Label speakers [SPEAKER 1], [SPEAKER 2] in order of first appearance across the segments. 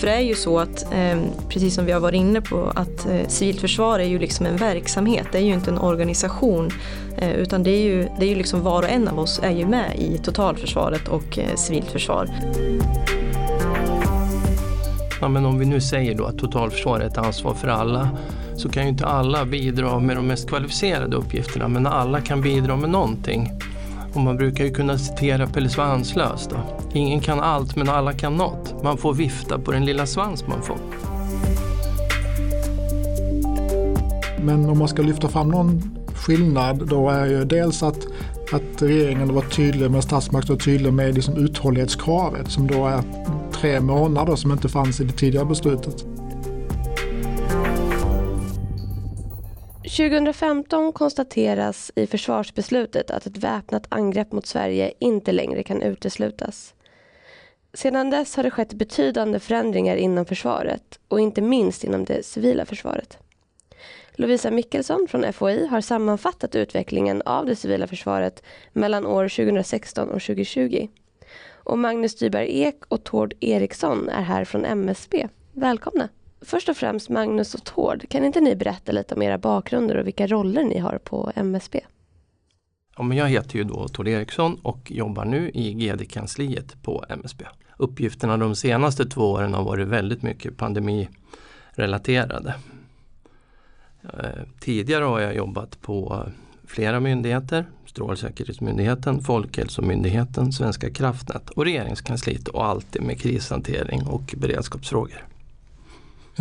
[SPEAKER 1] För det är ju så att, eh, precis som vi har varit inne på, att eh, civilt försvar är ju liksom en verksamhet, det är ju inte en organisation. Eh, utan det är ju, det är ju liksom var och en av oss är ju med i totalförsvaret och civilt försvar.
[SPEAKER 2] Ja, men om vi nu säger då att totalförsvar är ett ansvar för alla så kan ju inte alla bidra med de mest kvalificerade uppgifterna men alla kan bidra med någonting. Och man brukar ju kunna citera Pelle Svanslös då. Ingen kan allt men alla kan något. Man får vifta på den lilla svans man får.
[SPEAKER 3] Men om man ska lyfta fram någon skillnad då är ju dels att, att regeringen var tydlig med statsmakten var tydlig med liksom uthållighetskravet som då är tre månader som inte fanns i det tidigare beslutet.
[SPEAKER 4] 2015 konstateras i försvarsbeslutet att ett väpnat angrepp mot Sverige inte längre kan uteslutas. Sedan dess har det skett betydande förändringar inom försvaret och inte minst inom det civila försvaret. Lovisa Mickelsson från FOI har sammanfattat utvecklingen av det civila försvaret mellan år 2016 och 2020. Och Magnus Dyberg Ek och Tord Eriksson är här från MSB. Välkomna! Först och främst Magnus och Tord, kan inte ni berätta lite om era bakgrunder och vilka roller ni har på MSB?
[SPEAKER 2] Ja, men jag heter ju då Tord Eriksson och jobbar nu i GD-kansliet på MSB. Uppgifterna de senaste två åren har varit väldigt mycket pandemirelaterade. Eh, tidigare har jag jobbat på flera myndigheter, Strålsäkerhetsmyndigheten, Folkhälsomyndigheten, Svenska kraftnät och Regeringskansliet och alltid med krishantering och beredskapsfrågor.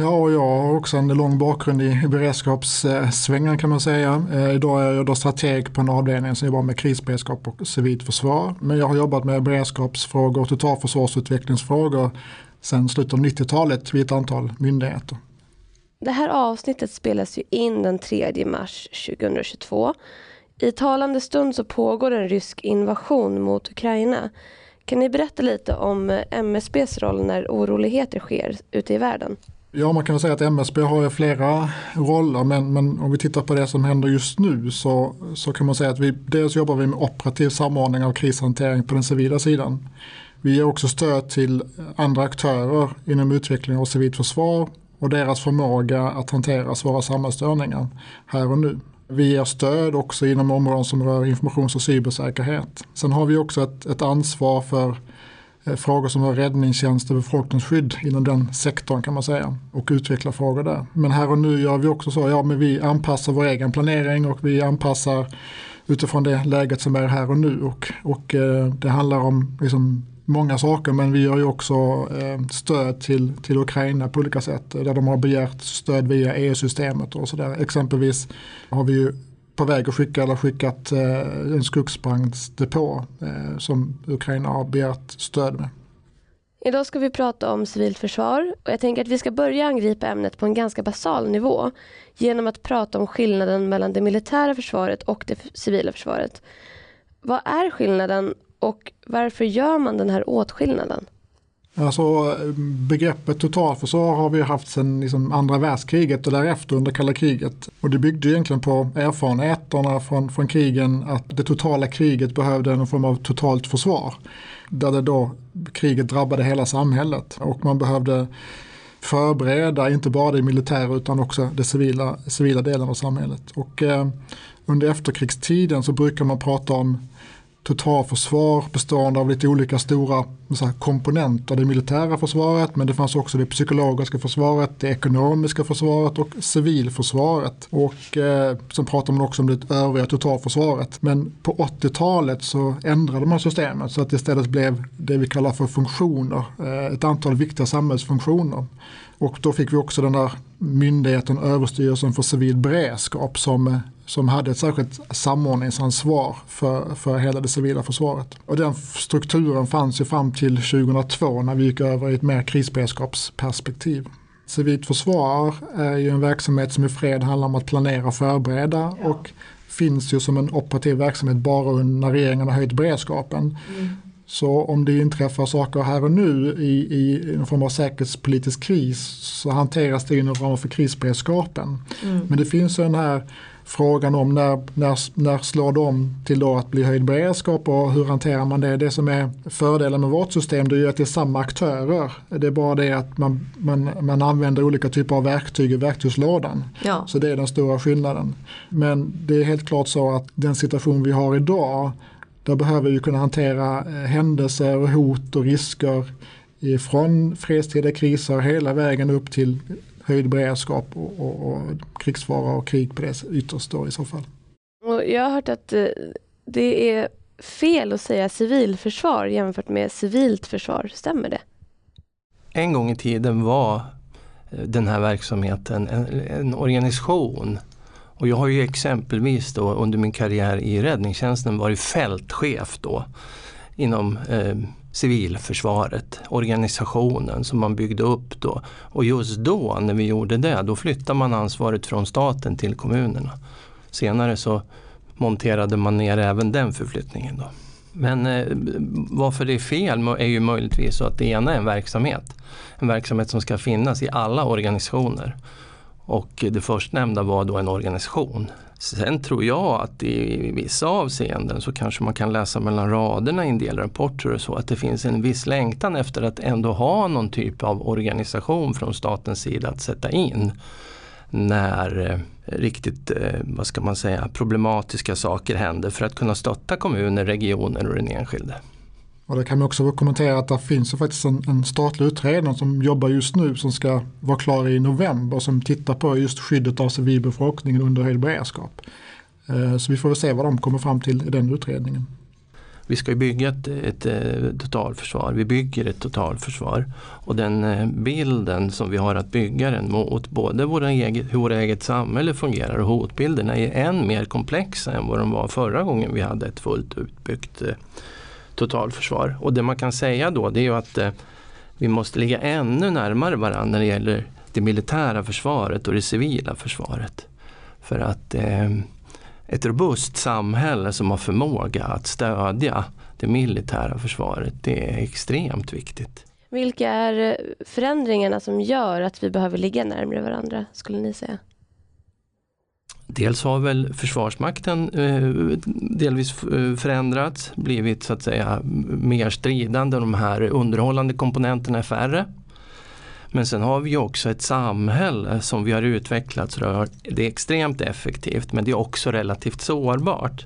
[SPEAKER 3] Ja, och jag har också en lång bakgrund i beredskapssvängen kan man säga. Eh, idag är jag då strateg på en avdelning som jobbar med krisberedskap och civilt försvar. Men jag har jobbat med beredskapsfrågor och totalförsvarsutvecklingsfrågor sedan slutet av 90-talet vid ett antal myndigheter.
[SPEAKER 4] Det här avsnittet spelas ju in den 3 mars 2022. I talande stund så pågår en rysk invasion mot Ukraina. Kan ni berätta lite om eh, MSBs roll när oroligheter sker ute i världen?
[SPEAKER 3] Ja, man kan väl säga att MSB har flera roller, men, men om vi tittar på det som händer just nu så, så kan man säga att vi dels jobbar vi med operativ samordning av krishantering på den civila sidan. Vi ger också stöd till andra aktörer inom utveckling av civilt försvar och deras förmåga att hantera svåra samhällsstörningar här och nu. Vi ger stöd också inom områden som rör informations och cybersäkerhet. Sen har vi också ett, ett ansvar för Eh, frågor som har räddningstjänst och befolkningsskydd inom den sektorn kan man säga och utveckla frågor där. Men här och nu gör vi också så, ja men vi anpassar vår egen planering och vi anpassar utifrån det läget som är här och nu och, och eh, det handlar om liksom många saker men vi gör ju också eh, stöd till, till Ukraina på olika sätt där de har begärt stöd via EU-systemet och sådär. Exempelvis har vi ju på väg att skicka eller skickat eh, en skogsbrandsdepå eh, som Ukraina har begärt stöd med.
[SPEAKER 4] Idag ska vi prata om civilt försvar och jag tänker att vi ska börja angripa ämnet på en ganska basal nivå genom att prata om skillnaden mellan det militära försvaret och det civila försvaret. Vad är skillnaden och varför gör man den här åtskillnaden?
[SPEAKER 3] Alltså begreppet totalförsvar har vi haft sedan liksom andra världskriget och därefter under kalla kriget. Och det byggde egentligen på erfarenheterna från, från krigen att det totala kriget behövde någon form av totalt försvar. Där det då kriget drabbade hela samhället och man behövde förbereda inte bara det militära utan också det civila, civila delen av samhället. Och eh, under efterkrigstiden så brukar man prata om totalförsvar bestående av lite olika stora här, komponenter. Det militära försvaret men det fanns också det psykologiska försvaret, det ekonomiska försvaret och civilförsvaret. Och eh, sen pratar man också om det övriga totalförsvaret. Men på 80-talet så ändrade man systemet så att det istället blev det vi kallar för funktioner. Eh, ett antal viktiga samhällsfunktioner. Och då fick vi också den där myndigheten Överstyrelsen för civil beredskap som, eh, som hade ett särskilt samordningsansvar för, för hela det civila försvaret. Och den strukturen fanns ju fram till 2002 när vi gick över i ett mer krisberedskapsperspektiv. Civilt försvar är ju en verksamhet som i fred handlar om att planera och förbereda ja. och finns ju som en operativ verksamhet bara när regeringen har höjt beredskapen. Mm. Så om det inträffar saker här och nu i, i en form av säkerhetspolitisk kris så hanteras det inom ramen för krisberedskapen. Mm. Men det finns den här frågan om när, när, när slår de till då att bli höjd beredskap och hur hanterar man det? Det som är fördelen med vårt system det är ju att det är samma aktörer. Det är bara det att man, man, man använder olika typer av verktyg i verktygslådan. Ja. Så det är den stora skillnaden. Men det är helt klart så att den situation vi har idag där behöver vi kunna hantera eh, händelser, hot och risker från fredstida kriser hela vägen upp till höjd beredskap och, och, och krigsfara och krig på det ytterst då i så fall.
[SPEAKER 4] Och jag har hört att eh, det är fel att säga civilförsvar jämfört med civilt försvar, stämmer det?
[SPEAKER 2] En gång i tiden var eh, den här verksamheten en, en organisation och jag har ju exempelvis då under min karriär i räddningstjänsten varit fältchef då inom eh, civilförsvaret, organisationen som man byggde upp då. Och just då när vi gjorde det, då flyttade man ansvaret från staten till kommunerna. Senare så monterade man ner även den förflyttningen. Då. Men eh, varför det är fel är ju möjligtvis så att det ena är en verksamhet. En verksamhet som ska finnas i alla organisationer. Och det förstnämnda var då en organisation. Sen tror jag att i vissa avseenden så kanske man kan läsa mellan raderna i en del rapporter och så att det finns en viss längtan efter att ändå ha någon typ av organisation från statens sida att sätta in när eh, riktigt, eh, vad ska man säga, problematiska saker händer för att kunna stötta kommuner, regioner och den enskilde.
[SPEAKER 3] Och det kan man också kommentera att det finns faktiskt en, en statlig utredning som jobbar just nu som ska vara klar i november som tittar på just skyddet av civilbefolkningen under höjd beredskap. Eh, så vi får väl se vad de kommer fram till i den utredningen.
[SPEAKER 2] Vi ska bygga ett, ett, ett, totalförsvar, vi bygger ett totalförsvar. Och den eh, bilden som vi har att bygga den mot både våra eget, hur vårt eget samhälle fungerar och hotbilderna är än mer komplexa än vad de var förra gången vi hade ett fullt utbyggt totalförsvar. Och det man kan säga då det är ju att eh, vi måste ligga ännu närmare varandra när det gäller det militära försvaret och det civila försvaret. För att eh, ett robust samhälle som har förmåga att stödja det militära försvaret, det är extremt viktigt.
[SPEAKER 4] Vilka är eh, förändringarna som gör att vi behöver ligga närmare varandra, skulle ni säga?
[SPEAKER 2] Dels har väl Försvarsmakten eh, delvis eh, förändrats, blivit så att säga mer stridande. De här underhållande komponenterna är färre. Men sen har vi också ett samhälle som vi har utvecklat. Så det är extremt effektivt men det är också relativt sårbart.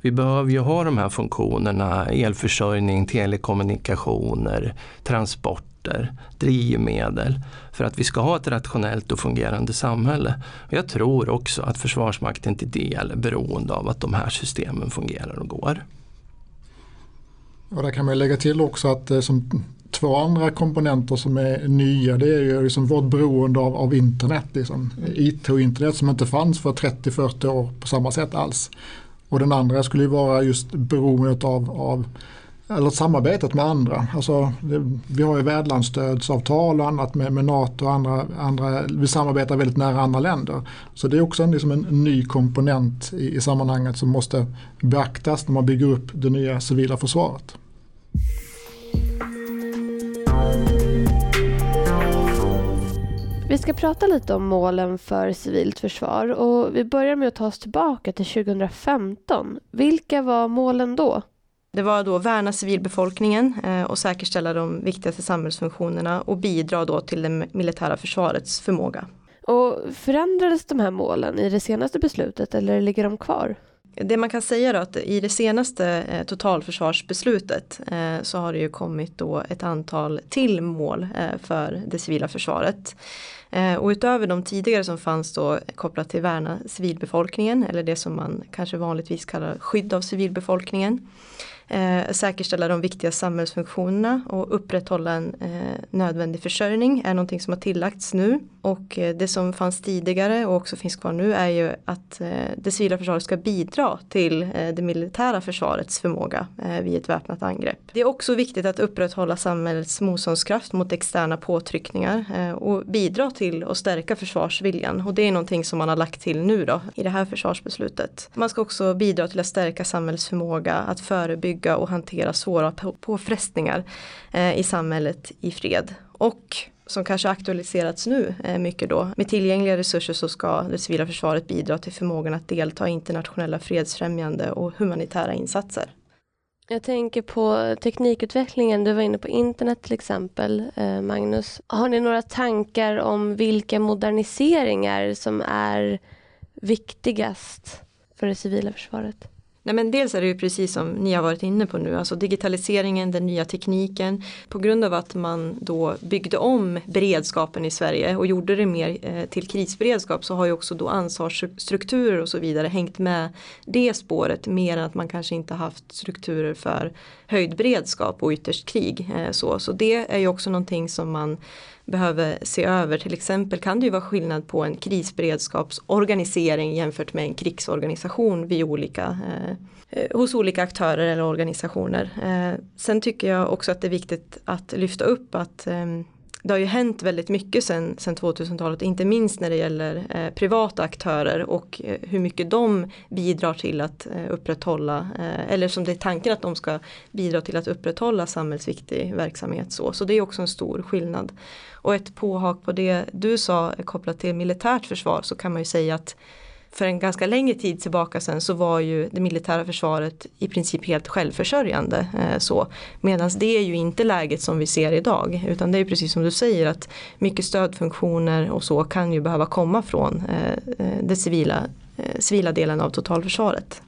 [SPEAKER 2] Vi behöver ju ha de här funktionerna elförsörjning, telekommunikationer, transport transporter, drivmedel för att vi ska ha ett rationellt och fungerande samhälle. Jag tror också att Försvarsmakten till del är beroende av att de här systemen fungerar och går.
[SPEAKER 3] Och där kan man lägga till också att eh, som två andra komponenter som är nya det är ju liksom vårt beroende av, av internet. Liksom. IT och internet som inte fanns för 30-40 år på samma sätt alls. Och den andra skulle ju vara just beroendet av, av eller samarbetet med andra. Alltså, det, vi har ju värdlandsstödsavtal och annat med, med NATO och andra, andra. Vi samarbetar väldigt nära andra länder. Så det är också en, liksom en ny komponent i, i sammanhanget som måste beaktas när man bygger upp det nya civila försvaret.
[SPEAKER 4] Vi ska prata lite om målen för civilt försvar och vi börjar med att ta oss tillbaka till 2015. Vilka var målen då?
[SPEAKER 1] Det var då värna civilbefolkningen eh, och säkerställa de viktigaste samhällsfunktionerna och bidra då till det militära försvarets förmåga.
[SPEAKER 4] Och förändrades de här målen i det senaste beslutet eller ligger de kvar?
[SPEAKER 1] Det man kan säga då att i det senaste eh, totalförsvarsbeslutet eh, så har det ju kommit då ett antal till mål för det civila försvaret. Och utöver de tidigare som fanns då kopplat till värna civilbefolkningen eller det som man kanske vanligtvis kallar skydd av civilbefolkningen eh, säkerställa de viktiga samhällsfunktionerna och upprätthålla en eh, nödvändig försörjning är någonting som har tillagts nu. Och eh, det som fanns tidigare och också finns kvar nu är ju att eh, det civila försvaret ska bidra till eh, det militära försvarets förmåga eh, vid ett väpnat angrepp. Det är också viktigt att upprätthålla samhällets motståndskraft mot externa påtryckningar eh, och bidra till att stärka försvarsviljan. Och det är någonting som man har lagt till nu då i det här försvarsbeslutet. Man ska också bidra till att stärka samhällsförmåga att förebygga förebygga och hantera svåra påfrestningar eh, i samhället i fred. Och som kanske aktualiserats nu eh, mycket då. Med tillgängliga resurser så ska det civila försvaret bidra till förmågan att delta i internationella fredsfrämjande och humanitära insatser.
[SPEAKER 4] Jag tänker på teknikutvecklingen, du var inne på internet till exempel, eh, Magnus. Har ni några tankar om vilka moderniseringar som är viktigast för det civila försvaret?
[SPEAKER 1] Nej men dels är det ju precis som ni har varit inne på nu, alltså digitaliseringen, den nya tekniken. På grund av att man då byggde om beredskapen i Sverige och gjorde det mer eh, till krisberedskap så har ju också då ansvarsstrukturer och så vidare hängt med det spåret mer än att man kanske inte haft strukturer för höjd beredskap och ytterst krig. Eh, så, så det är ju också någonting som man behöver se över. Till exempel kan det ju vara skillnad på en krisberedskapsorganisering jämfört med en krigsorganisation vid olika, eh, eh hos olika aktörer eller organisationer. Eh, sen tycker jag också att det är viktigt att lyfta upp att eh, det har ju hänt väldigt mycket sen, sen 2000-talet, inte minst när det gäller eh, privata aktörer och eh, hur mycket de bidrar till att eh, upprätthålla, eh, eller som det är tanken att de ska bidra till att upprätthålla samhällsviktig verksamhet. Så, så det är också en stor skillnad. Och ett påhak på det du sa eh, kopplat till militärt försvar så kan man ju säga att för en ganska längre tid tillbaka sen så var ju det militära försvaret i princip helt självförsörjande. Eh, så. Medan det är ju inte läget som vi ser idag utan det är precis som du säger att mycket stödfunktioner och så kan ju behöva komma från eh, eh den civila, eh, civila delen av totalförsvaret.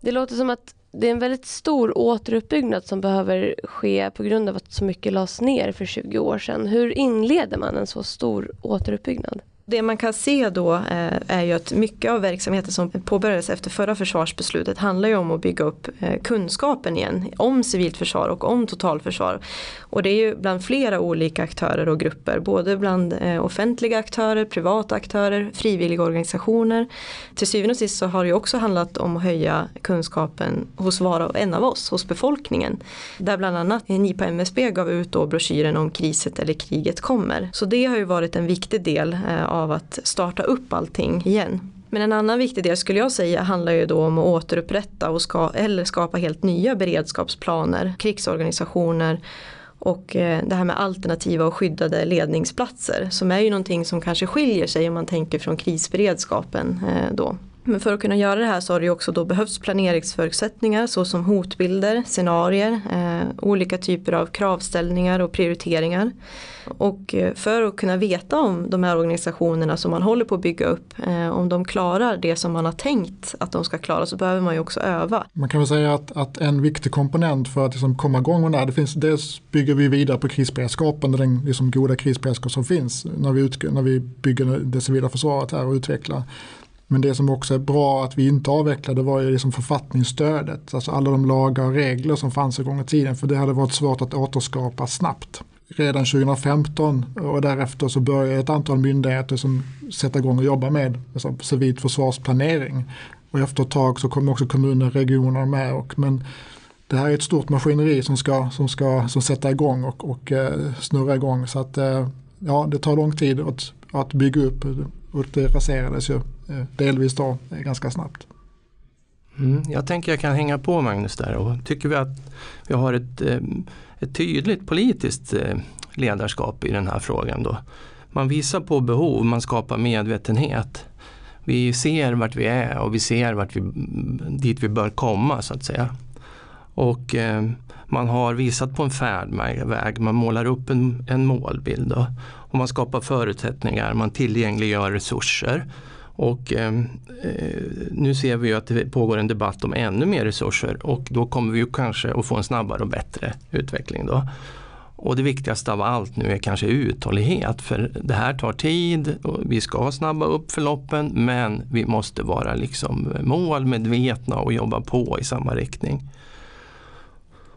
[SPEAKER 4] Det låter som att det är en väldigt stor återuppbyggnad som behöver ske på grund av att så mycket lades ner för 20 år sedan. Hur inleder man en så stor återuppbyggnad?
[SPEAKER 1] Det man kan se då eh, är ju att mycket av verksamheten som påbörjades efter förra försvarsbeslutet handlar ju om att bygga upp eh, kunskapen igen om civilt försvar och om totalförsvar. Och det är ju bland flera olika aktörer och grupper, både bland eh, offentliga aktörer, privata aktörer, frivilliga organisationer. Till syvende och sist så har det ju också handlat om att höja kunskapen hos var och en av oss, hos befolkningen. Där bland annat ni på MSB gav ut då broschyren om kriset eller kriget kommer. Så det har ju varit en viktig del av av att starta upp allting igen. Men en annan viktig del skulle jag säga handlar ju då om att återupprätta och ska, eller skapa helt nya beredskapsplaner, krigsorganisationer och eh, det här med alternativa och skyddade ledningsplatser som är ju någonting som kanske skiljer sig om man tänker från krisberedskapen eh, då. Men för att kunna göra det här så har det ju också då behövts planeringsförutsättningar såsom hotbilder, scenarier, eh, olika typer av kravställningar och prioriteringar. Och eh, för att kunna veta om de här organisationerna som man håller på att bygga upp, eh, om de klarar det som man har tänkt att de ska klara så behöver man ju också öva.
[SPEAKER 3] Man kan väl säga att, att en viktig komponent för att liksom komma igång med det här, det finns, dels bygger vi vidare på krisberedskapen, den liksom goda krisberedskap som finns när vi, ut, när vi bygger det civila försvaret här och utvecklar. Men det som också är bra att vi inte avvecklade var ju liksom författningsstödet. Alltså alla de lagar och regler som fanns en gång i tiden. För det hade varit svårt att återskapa snabbt. Redan 2015 och därefter så började ett antal myndigheter som sätta igång och jobba med alltså, civilt försvarsplanering. Och efter ett tag så kom också kommuner och regioner med. Och, men det här är ett stort maskineri som ska, som ska som sätta igång och, och eh, snurra igång. Så att eh, ja, det tar lång tid att, att bygga upp och det raserades ju Eh, delvis då eh, ganska snabbt.
[SPEAKER 2] Mm, jag tänker jag kan hänga på Magnus där och tycker vi att vi har ett, eh, ett tydligt politiskt ledarskap i den här frågan då. Man visar på behov, man skapar medvetenhet. Vi ser vart vi är och vi ser vart vi, dit vi bör komma så att säga. Och eh, man har visat på en färdväg, man målar upp en, en målbild. Då. Och man skapar förutsättningar, man tillgängliggör resurser. Och ehm, eh, nu ser vi ju att det pågår en debatt om ännu mer resurser och då kommer vi ju kanske att få en snabbare och bättre utveckling. Då. Och det viktigaste av allt nu är kanske uthållighet för det här tar tid och vi ska snabba upp förloppen men vi måste vara liksom målmedvetna och jobba på i samma riktning.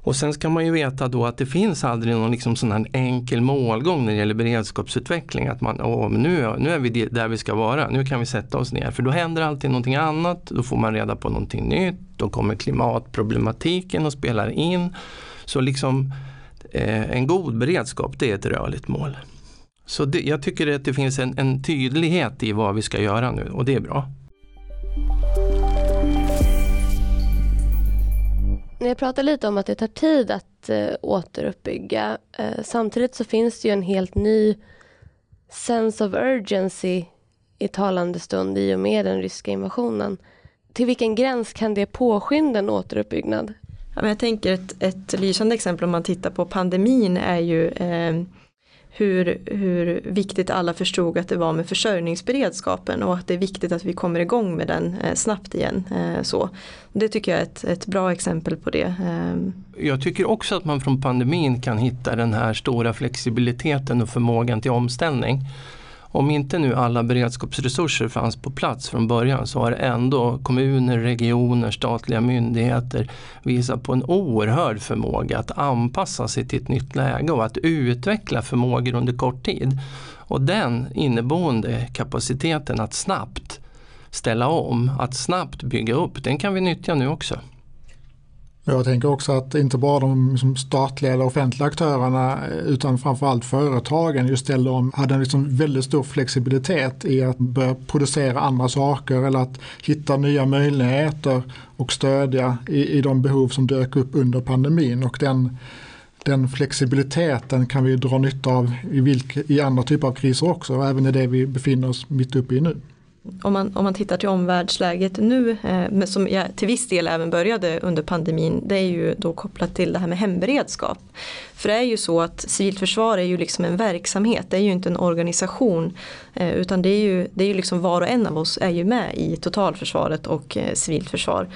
[SPEAKER 2] Och sen ska man ju veta då att det finns aldrig någon liksom sån här enkel målgång när det gäller beredskapsutveckling. Att man, åh, nu, nu är vi där vi ska vara, nu kan vi sätta oss ner. För då händer alltid någonting annat, då får man reda på någonting nytt, då kommer klimatproblematiken och spelar in. Så liksom eh, en god beredskap det är ett rörligt mål. Så det, jag tycker att det finns en, en tydlighet i vad vi ska göra nu och det är bra.
[SPEAKER 4] Jag pratar lite om att det tar tid att eh, återuppbygga. Eh, samtidigt så finns det ju en helt ny sense of urgency i talande stund i och med den ryska invasionen. Till vilken gräns kan det påskynda en återuppbyggnad?
[SPEAKER 1] Ja, men jag tänker ett, ett lysande exempel om man tittar på pandemin är ju eh, hur, hur viktigt alla förstod att det var med försörjningsberedskapen och att det är viktigt att vi kommer igång med den eh, snabbt igen. Eh, så. Det tycker jag är ett, ett bra exempel på det. Eh.
[SPEAKER 2] Jag tycker också att man från pandemin kan hitta den här stora flexibiliteten och förmågan till omställning. Om inte nu alla beredskapsresurser fanns på plats från början så har ändå kommuner, regioner, statliga myndigheter visat på en oerhörd förmåga att anpassa sig till ett nytt läge och att utveckla förmågor under kort tid. Och den inneboende kapaciteten att snabbt ställa om, att snabbt bygga upp, den kan vi nyttja nu också.
[SPEAKER 3] Jag tänker också att inte bara de liksom statliga eller offentliga aktörerna eh, utan framförallt företagen just ställde om, hade en liksom väldigt stor flexibilitet i att börja producera andra saker eller att hitta nya möjligheter och stödja i, i de behov som dök upp under pandemin. Och den, den flexibiliteten kan vi dra nytta av i, vilka, i andra typer av kriser också, även i det vi befinner oss mitt uppe i nu
[SPEAKER 1] om man, om man tittar till omvärldsläget nu, eh, som jag till viss del även började under pandemin, det är ju då kopplat till det här med hemberedskap. För det är ju så att civilt försvar är ju liksom en verksamhet, det är ju inte en organisation. Eh, utan det är ju, det är ju liksom var och en av oss är ju med i totalförsvaret och eh, civilt försvar.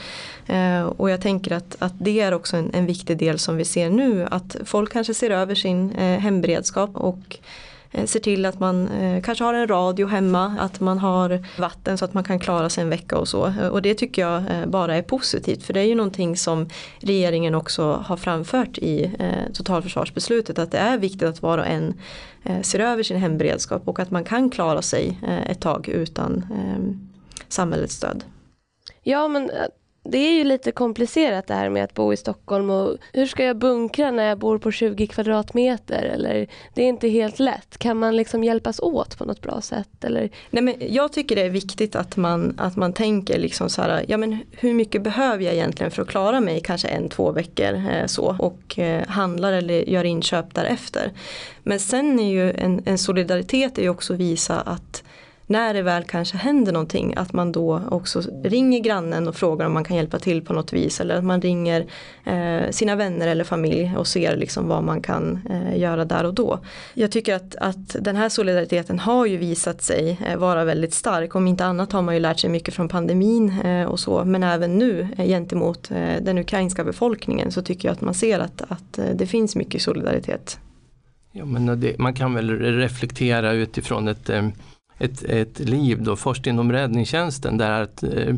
[SPEAKER 1] Eh, och jag tänker att, att det är också en, en viktig del som vi ser nu, att folk kanske ser över sin eh, hemberedskap och Eh, ser till att man eh, kanske har en radio hemma, att man har vatten så att man kan klara sig en vecka och så. Eh, och det tycker jag bara är positivt för det är ju någonting som regeringen också har framfört i totalförsvarsbeslutet att det är viktigt att var och en ser över sin hemberedskap och att man kan klara sig ett tag utan samhällets stöd.
[SPEAKER 4] Ja men det är ju lite komplicerat det här med att bo i Stockholm och hur ska jag bunkra när jag bor på 20 kvadratmeter eller det är inte helt lätt. Kan man liksom hjälpas åt på något bra sätt? Eller?
[SPEAKER 1] Nej, men jag tycker det är viktigt att man, att man tänker liksom så här, ja men hur mycket behöver jag egentligen för att klara mig kanske en, två veckor eh, så och eh, handlar eller gör inköp därefter. Men sen är ju en, en solidaritet är ju också att visa att när det väl kanske händer någonting att man då också ringer grannen och frågar om man kan hjälpa till på något vis eller att man ringer eh, sina vänner eller familj och ser liksom vad man kan eh, göra där och då. Jag tycker att, att den här solidariteten har ju visat sig eh, vara väldigt stark. Om inte annat har man ju lärt sig mycket från pandemin eh, och så men även nu eh, gentemot eh, den ukrainska befolkningen så tycker jag att man ser att, att eh, det finns mycket solidaritet.
[SPEAKER 2] Ja, men det, man kan väl reflektera utifrån ett eh, ett, ett liv då, först inom räddningstjänsten där att eh,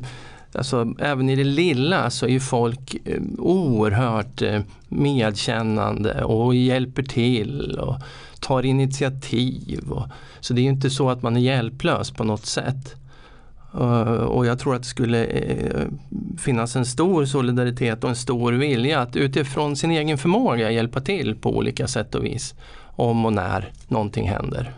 [SPEAKER 2] Alltså, även i det lilla så är folk eh, oerhört eh, medkännande och hjälper till och tar initiativ. Och, så det är inte så att man är hjälplös på något sätt. och jag tror att det skulle finnas en stor solidaritet och en stor vilja att utifrån sin egen förmåga hjälpa till på olika sätt och vis. Om och när någonting händer.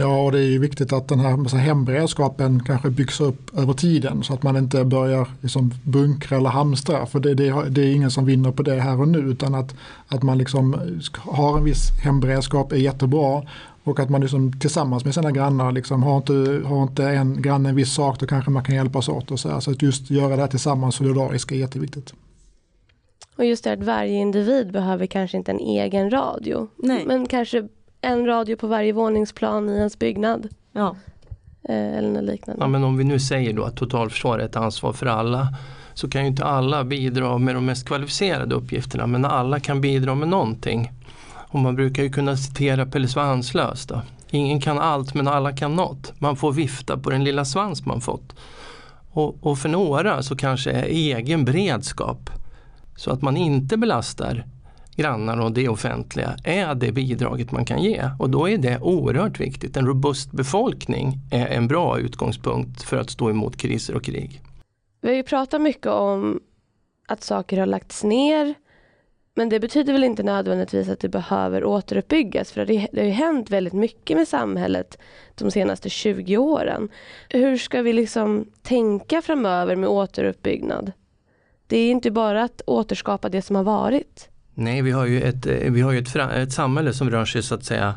[SPEAKER 3] Ja, och det är ju viktigt att den här hemberedskapen kanske byggs upp över tiden så att man inte börjar liksom bunkra eller hamstra. För det, det, det, är ingen som vinner på det här och nu utan att, att man liksom har en viss hemberedskap är jättebra och att man liksom tillsammans med sina grannar, liksom, har, inte, har inte en granne en viss sak då kanske man kan hjälpas åt. Och så, här. så att just göra det här tillsammans solidariskt är jätteviktigt.
[SPEAKER 4] Och just det att varje individ behöver kanske inte en egen radio.
[SPEAKER 1] Nej.
[SPEAKER 4] Men kanske en radio på varje våningsplan i ens byggnad.
[SPEAKER 1] Ja.
[SPEAKER 4] Eh, eller något liknande.
[SPEAKER 2] Ja, men om vi nu säger då att totalförsvar är ett ansvar för alla så kan ju inte alla bidra med de mest kvalificerade uppgifterna men alla kan bidra med någonting. Och man brukar ju kunna citera Pelle Svanslös då. Ingen kan allt men alla kan något. Man får vifta på den lilla svans man fått. Och, och för några så kanske är egen beredskap så att man inte belastar grannar och det offentliga är det bidraget man kan ge. Och då är det oerhört viktigt. En robust befolkning är en bra utgångspunkt för att stå emot kriser och krig.
[SPEAKER 4] Vi har ju pratat mycket om att saker har lagts ner. Men det betyder väl inte nödvändigtvis att det behöver återuppbyggas för det, det har ju hänt väldigt mycket med samhället de senaste 20 åren. Hur ska vi liksom tänka framöver med återuppbyggnad? Det är inte bara att återskapa det som har varit.
[SPEAKER 2] Nej, vi har ju ett, eh, vi har ju ett, ett samhälle som rör sig så att säga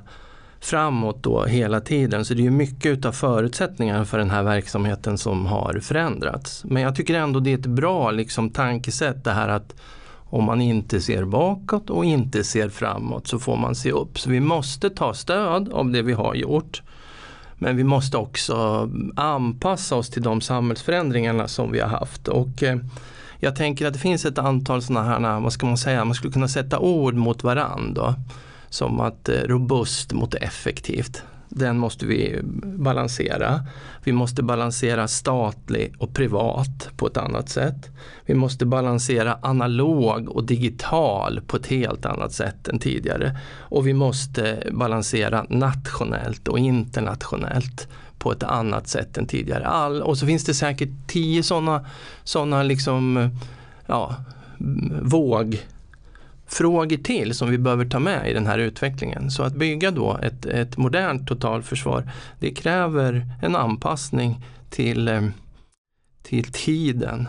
[SPEAKER 2] framåt då hela tiden. Så det är mycket av förutsättningarna för den här verksamheten som har förändrats. Men jag tycker ändå det är ett bra liksom, tankesätt det här att om man inte ser bakåt och inte ser framåt så får man se upp. Så vi måste ta stöd av det vi har gjort. Men vi måste också anpassa oss till de samhällsförändringarna som vi har haft. Och eh, jag tänker att det finns ett antal sådana här, vad ska man säga, man skulle kunna sätta ord mot varandra. Som att eh, robust mot effektivt. Den måste vi balansera. Vi måste balansera statlig och privat på ett annat sätt. Vi måste balansera analog och digital på ett helt annat sätt än tidigare. Och vi måste balansera nationellt och internationellt på ett annat sätt än tidigare. All, och så finns det säkert tio sådana såna liksom, ja, våg frågor till som vi behöver ta med i den här utvecklingen. Så att bygga då ett, ett modernt totalförsvar det kräver en anpassning till, eh, till tiden.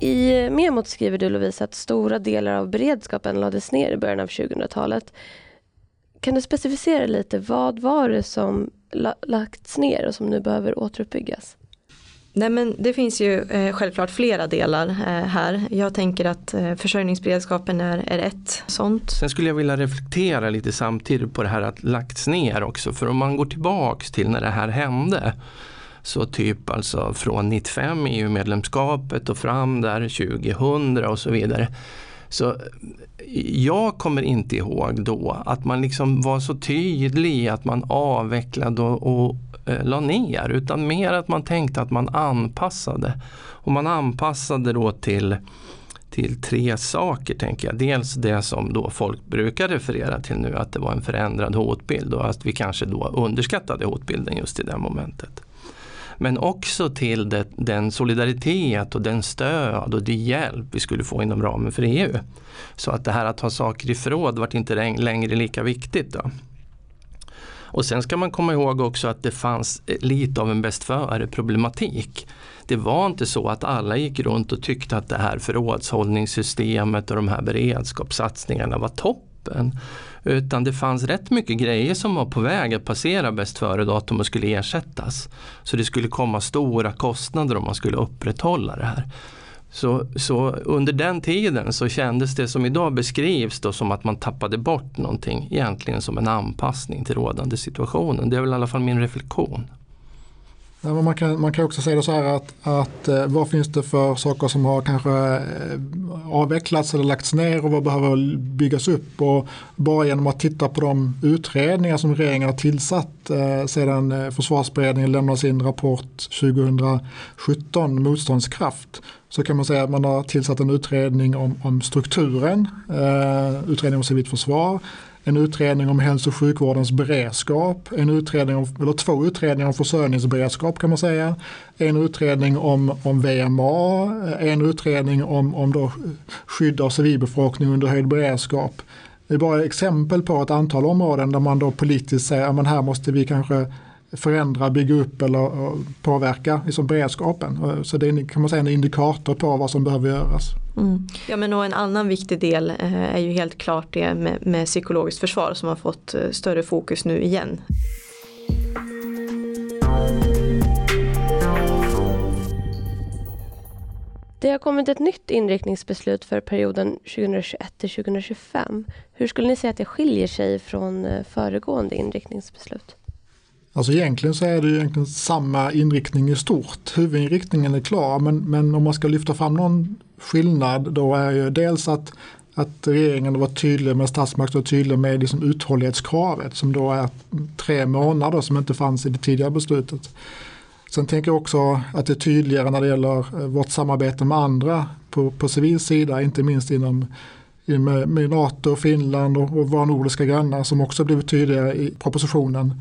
[SPEAKER 4] I memot skriver du Lovisa att stora delar av beredskapen lades ner i början av 2000-talet. Kan du specificera lite, vad var det som lagts ner och som nu behöver återuppbyggas?
[SPEAKER 1] Nej men det finns ju eh, självklart flera delar eh, här. Jag tänker att eh, försörjningsberedskapen är, är ett sånt.
[SPEAKER 2] Sen skulle jag vilja reflektera lite samtidigt på det här att lagts ner också. För om man går tillbaks till när det här hände så typ alltså från 95 EU-medlemskapet och fram där 2000 och så vidare. Så jag kommer inte ihåg då att man liksom var så tydlig att man avvecklade och, och eh, la ner utan mer att man tänkte att man anpassade. Och man anpassade då till till tre saker tänker jag. Dels det som då folk brukar referera till nu att det var en förändrad hotbild och att vi kanske då underskattade hotbilden just i det momentet. Men också till det, den solidaritet och den stöd och den hjälp vi skulle få inom ramen för EU. Så att det här att ha saker i förråd vart inte längre lika viktigt. Då. Och sen ska man komma ihåg också att det fanns eh, lite av en bäst före problematik. Det var inte så att alla gick runt och tyckte att det här förrådshållningssystemet och de här beredskapssatsningarna var toppen. Utan det fanns rätt mycket grejer som var på väg att passera bäst före-datum och skulle ersättas. Så det skulle komma stora kostnader om man skulle upprätthålla det här. Så, så, under den tiden så kändes det som idag beskrivs då som att man tappade bort någonting egentligen som en anpassning till rådande situationen. Det är väl i alla fall min reflektion.
[SPEAKER 3] Ja, man, kan, man kan också säga så här att, att eh, vad finns det för saker som har kanske eh, avvecklats eller lagts ner och vad behöver byggas upp. Och bara genom att titta på de utredningar som regeringen har tillsatt eh, sedan eh, försvarsberedningen lämnade sin rapport 2017, Motståndskraft, så kan man säga att man har tillsatt en utredning om, om strukturen, eh, utredning om civilt försvar, en utredning om hälso och sjukvårdens beredskap, en utredning om, eller två utredningar om försörjningsberedskap kan man säga, en utredning om, om VMA, en utredning om, om då skydd av civilbefolkning under höjd beredskap. Det är bara exempel på ett antal områden där man då politiskt säger att här måste vi kanske förändra, bygga upp eller påverka liksom beredskapen. Så det är kan man säga en indikator på vad som behöver göras.
[SPEAKER 1] Mm. Ja men och en annan viktig del eh, är ju helt klart det med, med psykologiskt försvar som har fått eh, större fokus nu igen.
[SPEAKER 4] Det har kommit ett nytt inriktningsbeslut för perioden 2021 till 2025. Hur skulle ni säga att det skiljer sig från eh, föregående inriktningsbeslut?
[SPEAKER 3] Alltså egentligen så är det ju egentligen samma inriktning i stort. Huvudinriktningen är klar men, men om man ska lyfta fram någon skillnad då är ju dels att, att regeringen var tydlig med statsmakten och tydlig med liksom uthållighetskravet som då är tre månader som inte fanns i det tidigare beslutet. Sen tänker jag också att det är tydligare när det gäller eh, vårt samarbete med andra på, på civil sida, inte minst inom med, med NATO, Finland och, och våra nordiska grannar som också blivit tydligare i propositionen.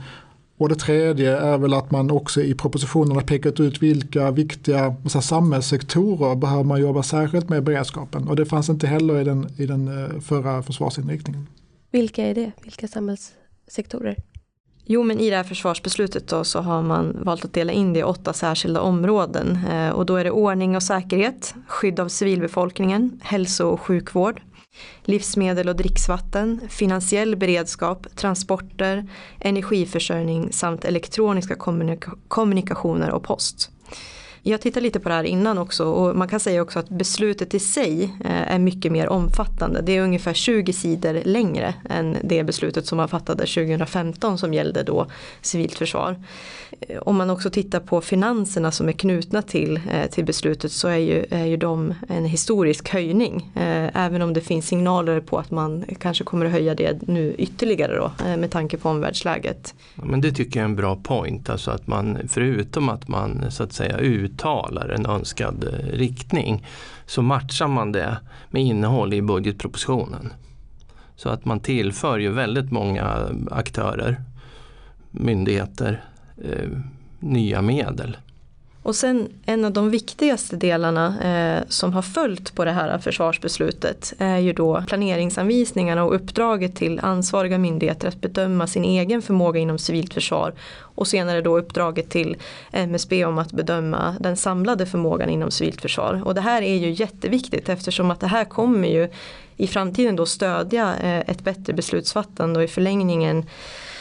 [SPEAKER 3] Och det tredje är väl att man också i propositionen har pekat ut vilka viktiga så samhällssektorer behöver man jobba särskilt med beredskapen. Och det fanns inte heller i den, i den eh, förra försvarsinriktningen.
[SPEAKER 4] Vilka är det? Vilka samhällssektorer?
[SPEAKER 1] Jo, men i det här försvarsbeslutet då så har man valt att dela in det i åtta särskilda områden. Eh, och då är det ordning och säkerhet, skydd av civilbefolkningen, hälso och sjukvård, livsmedel och dricksvatten, finansiell beredskap, transporter, energiförsörjning samt elektroniska kommunika kommunikationer och post. Jag tittade lite på det här innan också och man kan säga också att beslutet i sig eh, är mycket mer omfattande. Det är ungefär 20 sidor längre än det beslutet som man fattade 2015 som gällde då civilt försvar. Eh, om man också tittar på finanserna som är knutna till, eh, till beslutet så är ju, är ju de en historisk höjning. Även om det finns signaler på att man kanske kommer att höja det nu ytterligare då med tanke på omvärldsläget.
[SPEAKER 2] Men det tycker jag är en bra point, alltså att man förutom att man så att säga ut uttalar en önskad eh, riktning så matchar man det med innehåll i budgetpropositionen. Så att man tillför ju väldigt många aktörer, myndigheter, eh, nya medel.
[SPEAKER 1] Och sen en av de viktigaste delarna eh, som har följt på det här försvarsbeslutet är ju då planeringsanvisningarna och uppdraget till ansvariga myndigheter att bedöma sin egen förmåga inom civilt försvar och senare då uppdraget till MSB om att bedöma den samlade förmågan inom civilt försvar. Och det här är ju jätteviktigt eftersom att det här kommer ju i framtiden då stödja eh, ett bättre beslutsfattande och i förlängningen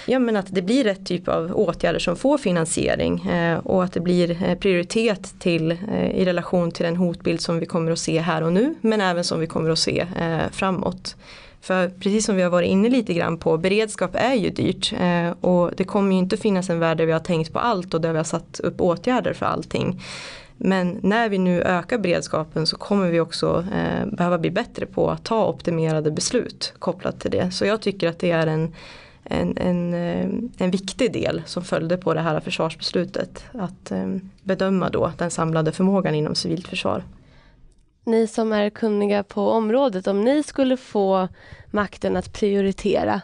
[SPEAKER 1] Ja men att det blir rätt typ av åtgärder som får finansiering eh, och att det blir eh, prioritet till eh, i relation till den hotbild som vi kommer att se här och nu men även som vi kommer att se eh, framåt. För precis som vi har varit inne lite grann på, beredskap är ju dyrt eh, och det kommer ju inte finnas en värld där vi har tänkt på allt och där vi har satt upp åtgärder för allting. Men när vi nu ökar beredskapen så kommer vi också eh, behöva bli bättre på att ta optimerade beslut kopplat till det. Så jag tycker att det är en en, en, eh, en viktig del som följde på det här försvarsbeslutet. Att eh, bedöma då den samlade förmågan inom civilt försvar.
[SPEAKER 4] Ni som är kunniga på området, om ni skulle få makten att prioritera,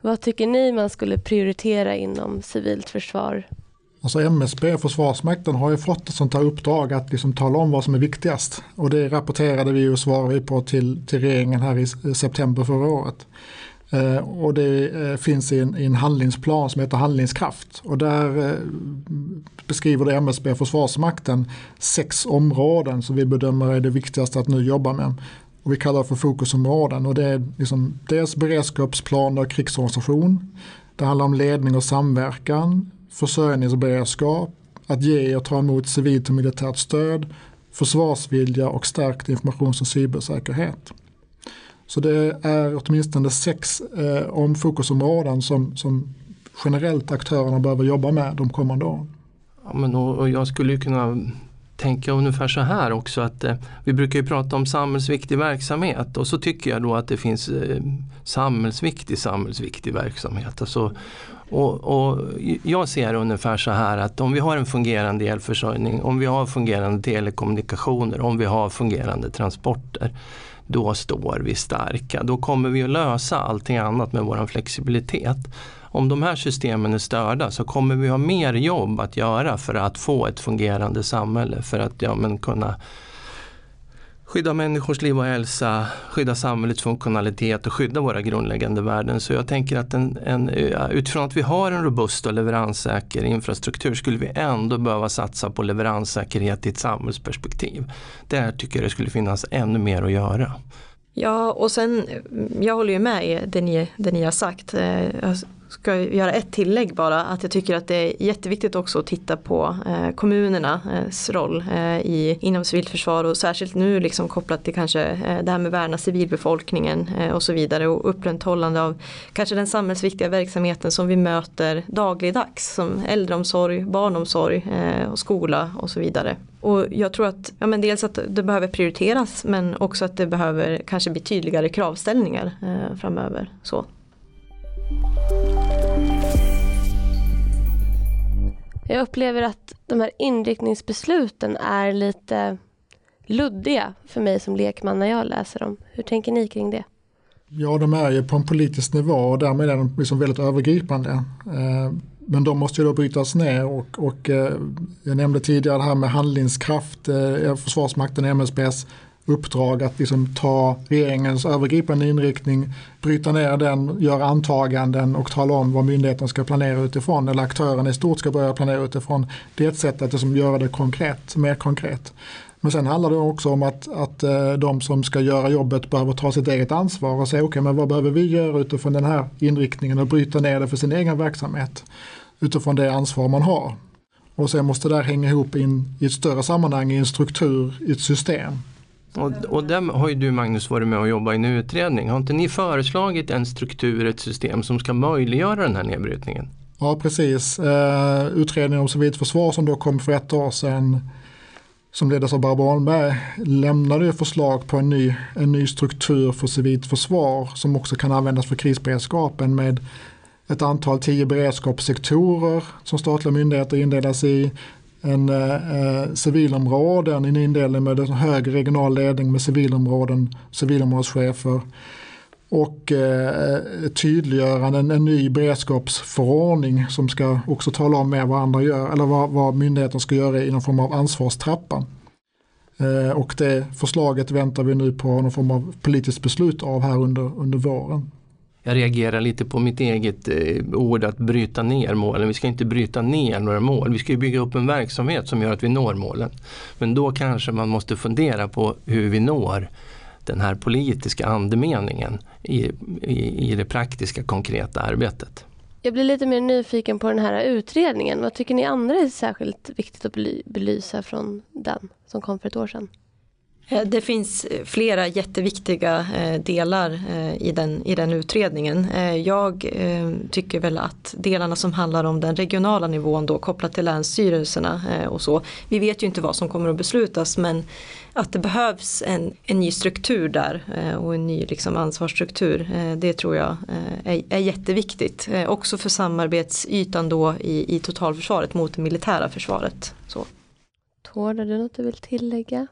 [SPEAKER 4] vad tycker ni man skulle prioritera inom civilt försvar?
[SPEAKER 3] Alltså MSB och Försvarsmakten har ju fått ett sånt här uppdrag att liksom tala om vad som är viktigast. Och det rapporterade vi och svarade vi på till, till regeringen här i september förra året. Eh, och det eh, finns i en, i en, handlingsplan som heter Handlingskraft. Och där eh, beskriver det MSB och Försvarsmakten sex områden som vi bedömer är det viktigaste att nu jobba med. Och vi kallar det för fokusområden. Och det är liksom dels beredskapsplaner och krigsorganisation. Det handlar om ledning och samverkan, försörjningsberedskap, att ge och ta emot civilt och militärt stöd, försvarsvilja och stärkt informations och cybersäkerhet. Så det är åtminstone sex eh, om fokusområden som, som generellt aktörerna behöver jobba med de kommande åren.
[SPEAKER 2] Ja, men och, och jag skulle kunna tänka ungefär så här också att eh, vi brukar ju prata om samhällsviktig verksamhet och så tycker jag då att det finns eh, samhällsviktig samhällsviktig verksamhet. Alltså, och, och, jag ser ungefär så här att om vi har en fungerande elförsörjning, om vi har fungerande telekommunikationer, om vi har fungerande transporter då står vi starka. Då kommer vi att lösa allting annat med vår flexibilitet. Om de här systemen är störda så kommer vi ha mer jobb att göra för att få ett fungerande samhälle. För att ja, men kunna skydda människors liv och hälsa, skydda samhällets funktionalitet och skydda våra grundläggande värden. Så jag tänker att en, en, utifrån att vi har en robust och leveranssäker infrastruktur skulle vi ändå behöva satsa på leveranssäkerhet i ett samhällsperspektiv. Där tycker jag det skulle finnas ännu mer att göra.
[SPEAKER 1] Ja och sen, jag håller ju med i det ni, det ni har sagt. Eh, alltså, Ska göra ett tillägg bara, att jag tycker att det är jätteviktigt också att titta på eh, kommunernas roll eh, i, inom civilförsvar och särskilt nu liksom kopplat till kanske eh, det här med värna civilbefolkningen eh, och så vidare och upprätthållande av kanske den samhällsviktiga verksamheten som vi möter dagligdags som äldreomsorg, barnomsorg eh, och skola och så vidare. Och jag tror att ja, men dels att det behöver prioriteras men också att det behöver kanske bli tydligare kravställningar eh, framöver. Så.
[SPEAKER 4] Jag upplever att de här inriktningsbesluten är lite luddiga för mig som lekman när jag läser dem. Hur tänker ni kring det?
[SPEAKER 3] Ja, de är ju på en politisk nivå och därmed är de liksom väldigt övergripande. Eh, men de måste ju då brytas ner och, och eh, jag nämnde tidigare det här med handlingskraft, eh, Försvarsmakten och MSBs uppdrag att liksom ta regeringens övergripande inriktning, bryta ner den, göra antaganden och tala om vad myndigheten ska planera utifrån eller aktörerna i stort ska börja planera utifrån. Det är ett sätt att liksom göra det konkret, mer konkret. Men sen handlar det också om att, att eh, de som ska göra jobbet behöver ta sitt eget ansvar och säga okej okay, men vad behöver vi göra utifrån den här inriktningen och bryta ner det för sin egen verksamhet utifrån det ansvar man har. Och sen måste det där hänga ihop in, i ett större sammanhang, i en struktur, i ett system.
[SPEAKER 2] Och, och där har ju du Magnus varit med och jobbat i en utredning. Har inte ni föreslagit en struktur, ett system som ska möjliggöra den här nedbrytningen?
[SPEAKER 3] Ja precis. Uh, utredningen om civilt försvar som då kom för ett år sedan som leddes av Barbro Holmberg lämnade förslag på en ny, en ny struktur för civilt försvar som också kan användas för krisberedskapen med ett antal tio beredskapssektorer som statliga myndigheter indelas i. En eh, eh civilområden, en indelning med en hög regional ledning med civilområden, civilområdeschefer och eh, tydliggörande en, en ny beredskapsförordning som ska också tala om mer vad andra gör eller vad, vad myndigheten ska göra i någon form av ansvarstrappa. Eh, och det förslaget väntar vi nu på någon form av politiskt beslut av här under, under våren.
[SPEAKER 2] Jag reagerar lite på mitt eget eh, ord att bryta ner målen. Vi ska inte bryta ner några mål. Vi ska bygga upp en verksamhet som gör att vi når målen. Men då kanske man måste fundera på hur vi når den här politiska andemeningen i, i, i det praktiska konkreta arbetet.
[SPEAKER 4] Jag blir lite mer nyfiken på den här utredningen. Vad tycker ni andra är särskilt viktigt att belysa från den som kom för ett år sedan?
[SPEAKER 1] Eh, det finns eh, flera jätteviktiga eh, delar i den, i den utredningen. Jag tycker väl att delarna som handlar om den regionala nivån då kopplat till länsstyrelserna och så. Vi vet ju inte vad som kommer att beslutas men att det behövs en, en ny struktur där och en ny liksom ansvarsstruktur. Det tror jag är, är jätteviktigt. Också för samarbetsytan då i, i totalförsvaret mot det militära försvaret. Så.
[SPEAKER 4] Tord, har du något du vill tillägga?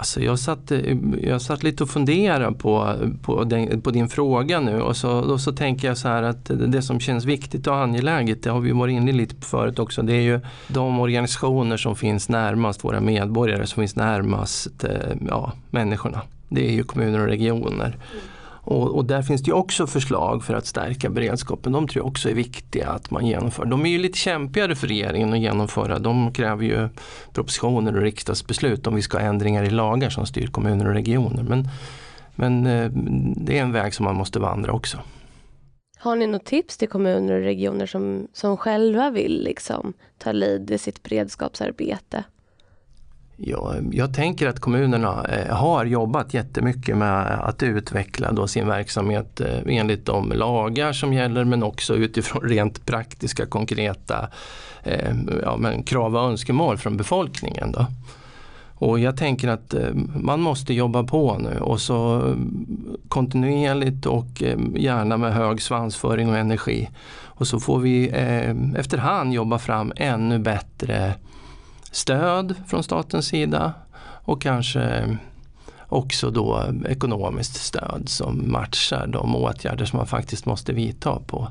[SPEAKER 2] Alltså jag, satt, eh, jag satt lite och funderade på, på, den, på din fråga nu och så, och så tänker jag så här att det som känns viktigt och angeläget, det har vi varit inne lite på förut också, det är ju de organisationer som finns närmast våra medborgare, som finns närmast eh, ja, människorna. Det är ju kommuner och regioner. Mm. Och, och, där finns det också förslag för att stärka beredskapen. De tror jag också är viktiga att man genomför. De är ju lite kämpigare för regeringen att genomföra. De kräver ju propositioner och riksdagsbeslut om vi ska ha ändringar i lagar som styr kommuner och regioner. Men, men eh, det är en väg som man måste vandra också.
[SPEAKER 4] Har ni något tips till kommuner och regioner som, som själva vill liksom, ta lid i sitt beredskapsarbete?
[SPEAKER 2] Ja, jag tänker att kommunerna eh, har jobbat jättemycket med att utveckla då sin verksamhet eh, enligt de lagar som gäller men också utifrån rent praktiska konkreta eh, ja, men krav och önskemål från befolkningen. Då. Och jag tänker att man måste jobba på nu och så mm, kontinuerligt och gärna med hög svansföring och energi. Och så får vi efterhand jobba fram ännu bättre stöd från statens sida och kanske också då ekonomiskt stöd som matchar de åtgärder som man faktiskt måste vidta på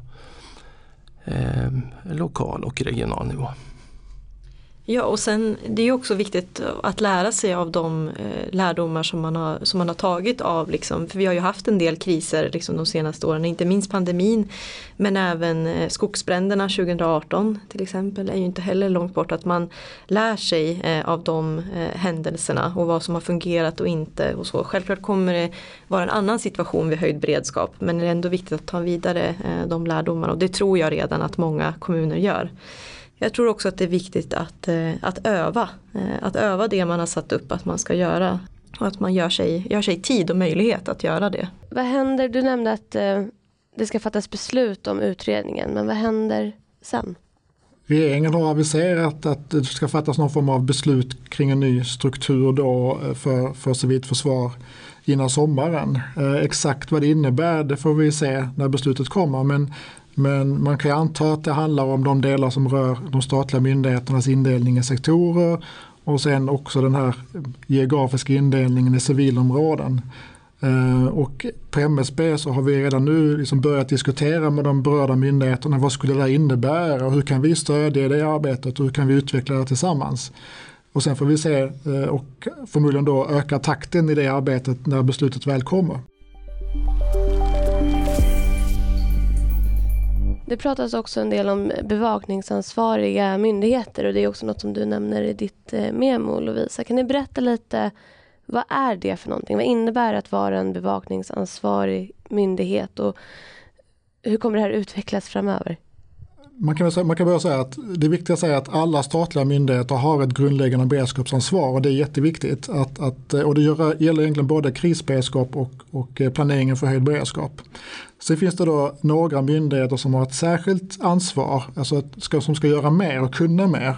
[SPEAKER 2] eh, lokal och regional nivå.
[SPEAKER 1] Ja och sen det är också viktigt att lära sig av de eh, lärdomar som man har, som man har tagit av, liksom, för vi har ju haft en del kriser liksom, de senaste åren, inte minst pandemin men även eh, skogsbränderna 2018 till exempel är ju inte heller långt bort att man lär sig eh, av de eh, händelserna och vad som har fungerat och inte och så. Självklart kommer det vara en annan situation vid höjd beredskap men det är ändå viktigt att ta vidare eh, de lärdomarna och det tror jag redan att många kommuner gör. Jag tror också att det är viktigt att, eh, att öva. Eh, att öva det man har satt upp att man ska göra. Och att man gör sig, gör sig tid och möjlighet att göra det.
[SPEAKER 4] Vad händer, du nämnde att eh, det ska fattas beslut om utredningen, men vad händer sen?
[SPEAKER 3] Regeringen har aviserat att det ska fattas någon form av beslut kring en ny struktur då för, för civilt försvar innan sommaren. Exakt vad det innebär det får vi se när beslutet kommer men men man kan anta att det handlar om de delar som rör de statliga myndigheternas indelning i sektorer och sen också den här geografiska indelningen i civilområden. Eh, och på MSB så har vi redan nu liksom börjat diskutera med de berörda myndigheterna vad skulle det innebära och hur kan vi stödja det arbetet och hur kan vi utveckla det tillsammans. Och sen får vi se eh, och förmodligen då öka takten i det arbetet när beslutet väl kommer.
[SPEAKER 4] Det pratas också en del om bevakningsansvariga myndigheter och det är också något som du nämner i ditt eh, memo Lovisa. Kan ni berätta lite, vad är det för någonting? Vad innebär det att vara en bevakningsansvarig myndighet och hur kommer det här utvecklas framöver?
[SPEAKER 3] Man kan, säga, man kan börja säga att det är viktigt att säga att alla statliga myndigheter har ett grundläggande beredskapsansvar och det är jätteviktigt. Att, att, och det gäller egentligen både krisberedskap och, och eh, planeringen för höjd beredskap. Sen finns det då några myndigheter som har ett särskilt ansvar, alltså ska, som ska göra mer och kunna mer.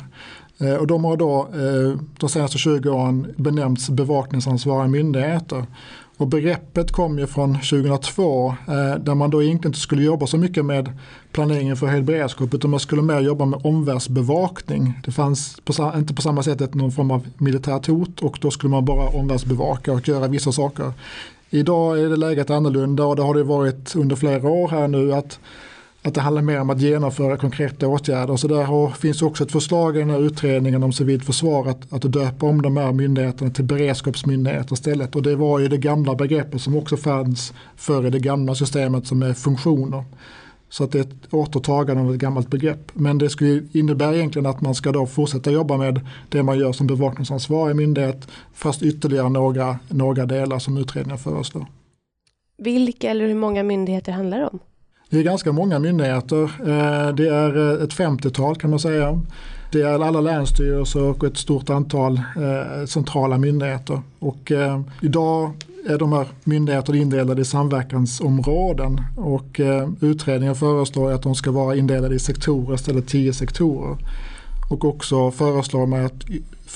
[SPEAKER 3] Eh, och de har då eh, de senaste 20 åren benämnts bevakningsansvariga myndigheter. Och begreppet kom ju från 2002 eh, där man då egentligen inte skulle jobba så mycket med planeringen för höjd beredskap utan man skulle mer jobba med omvärldsbevakning. Det fanns på, inte på samma sätt någon form av militärt hot och då skulle man bara omvärldsbevaka och göra vissa saker. Idag är det läget annorlunda och det har det varit under flera år här nu att, att det handlar mer om att genomföra konkreta åtgärder. Så där har, finns också ett förslag i den här utredningen om civilt försvar att, att döpa om de här myndigheterna till beredskapsmyndigheter istället. Och det var ju det gamla begreppet som också fanns före det gamla systemet som är funktioner. Så att det är ett återtagande av ett gammalt begrepp. Men det skulle innebära egentligen att man ska då fortsätta jobba med det man gör som bevakningsansvarig myndighet fast ytterligare några, några delar som utredningen föreslår.
[SPEAKER 4] Vilka eller hur många myndigheter handlar det om?
[SPEAKER 3] Det är ganska många myndigheter. Eh, det är ett 50-tal kan man säga. Det är alla länsstyrelser och ett stort antal eh, centrala myndigheter. Och eh, idag är de här myndigheterna indelade i samverkansområden och eh, utredningen föreslår att de ska vara indelade i sektorer istället tio sektorer. Och också föreslår man att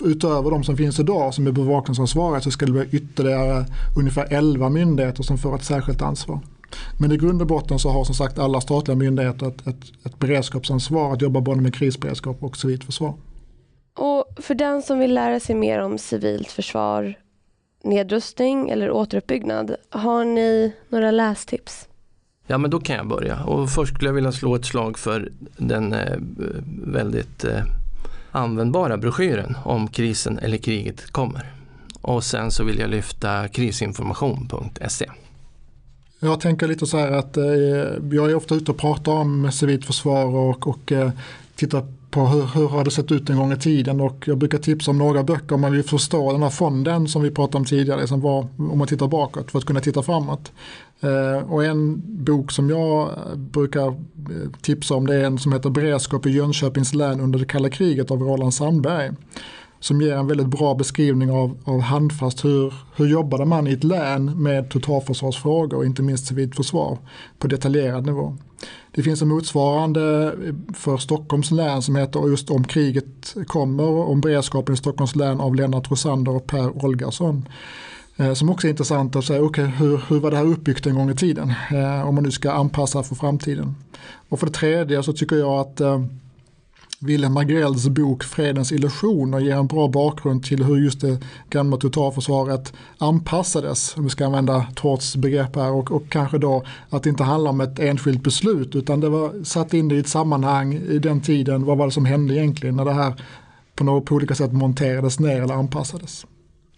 [SPEAKER 3] utöver de som finns idag som är bevakningsansvariga så ska det bli ytterligare ungefär 11 myndigheter som får ett särskilt ansvar. Men i grund och botten så har som sagt alla statliga myndigheter ett, ett, ett beredskapsansvar att jobba både med krisberedskap och civilt försvar.
[SPEAKER 4] Och för den som vill lära sig mer om civilt försvar nedrustning eller återuppbyggnad. Har ni några lästips?
[SPEAKER 2] Ja men då kan jag börja och först skulle jag vilja slå ett slag för den eh, väldigt eh, användbara broschyren om krisen eller kriget kommer. Och sen så vill jag lyfta krisinformation.se.
[SPEAKER 3] Jag tänker lite så här att eh, jag är ofta ute och pratar om civilt försvar och, och eh, tittar på hur, hur har det sett ut en gång i tiden och jag brukar tipsa om några böcker om man vill förstå den här fonden som vi pratade om tidigare liksom var om man tittar bakåt för att kunna titta framåt. Eh, och en bok som jag eh, brukar eh, tipsa om det är en som heter Beredskap i Jönköpings län under det kalla kriget av Roland Sandberg. Som ger en väldigt bra beskrivning av, av handfast hur, hur jobbade man i ett län med totalförsvarsfrågor och inte minst civilt försvar på detaljerad nivå. Det finns en motsvarande för Stockholms län som heter just om kriget kommer, om beredskapen i Stockholms län av Lennart Rosander och Per Olgarsson. Eh, som också är intressant att säga, okay, hur, hur var det här uppbyggt en gång i tiden? Eh, om man nu ska anpassa för framtiden. Och för det tredje så tycker jag att eh, Wilhelm Agrells bok Fredens illusioner ger en bra bakgrund till hur just det gamla totalförsvaret anpassades, om vi ska använda Torts begrepp här, och, och kanske då att det inte handlar om ett enskilt beslut utan det var satt in i ett sammanhang i den tiden, vad var det som hände egentligen när det här på, något, på olika sätt monterades ner eller anpassades.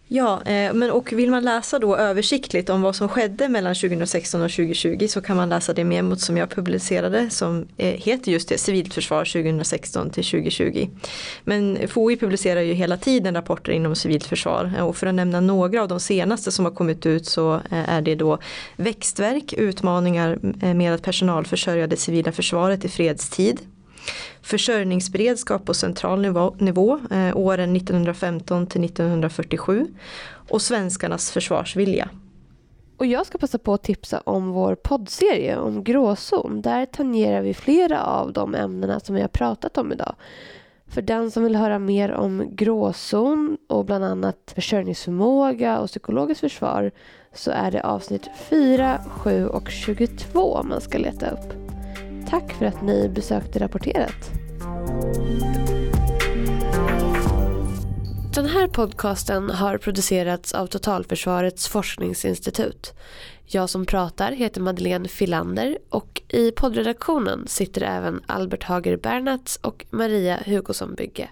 [SPEAKER 1] Ja, eh, men och vill man läsa då översiktligt om vad som skedde mellan 2016 och 2020 så kan man läsa det memot som jag publicerade som eh, heter just det, Civilt försvar 2016 till 2020. Men FOI publicerar ju hela tiden rapporter inom civilt försvar eh, och för att nämna några av de senaste som har kommit ut så är det då växtverk, utmaningar med att personalförsörja det civila försvaret i fredstid försörjningsberedskap på central nivå, nivå eh, åren 1915 till 1947 och svenskarnas försvarsvilja.
[SPEAKER 4] Och jag ska passa på att tipsa om vår poddserie om gråzon. Där tangerar vi flera av de ämnena som vi har pratat om idag. För den som vill höra mer om gråzon och bland annat försörjningsförmåga och psykologiskt försvar så är det avsnitt 4, 7 och 22 man ska leta upp. Tack för att ni besökte Rapporterat. Den här podcasten har producerats av Totalförsvarets forskningsinstitut. Jag som pratar heter Madeleine Filander och i poddredaktionen sitter även Albert Hager Bernats och Maria Hugosson Bygge.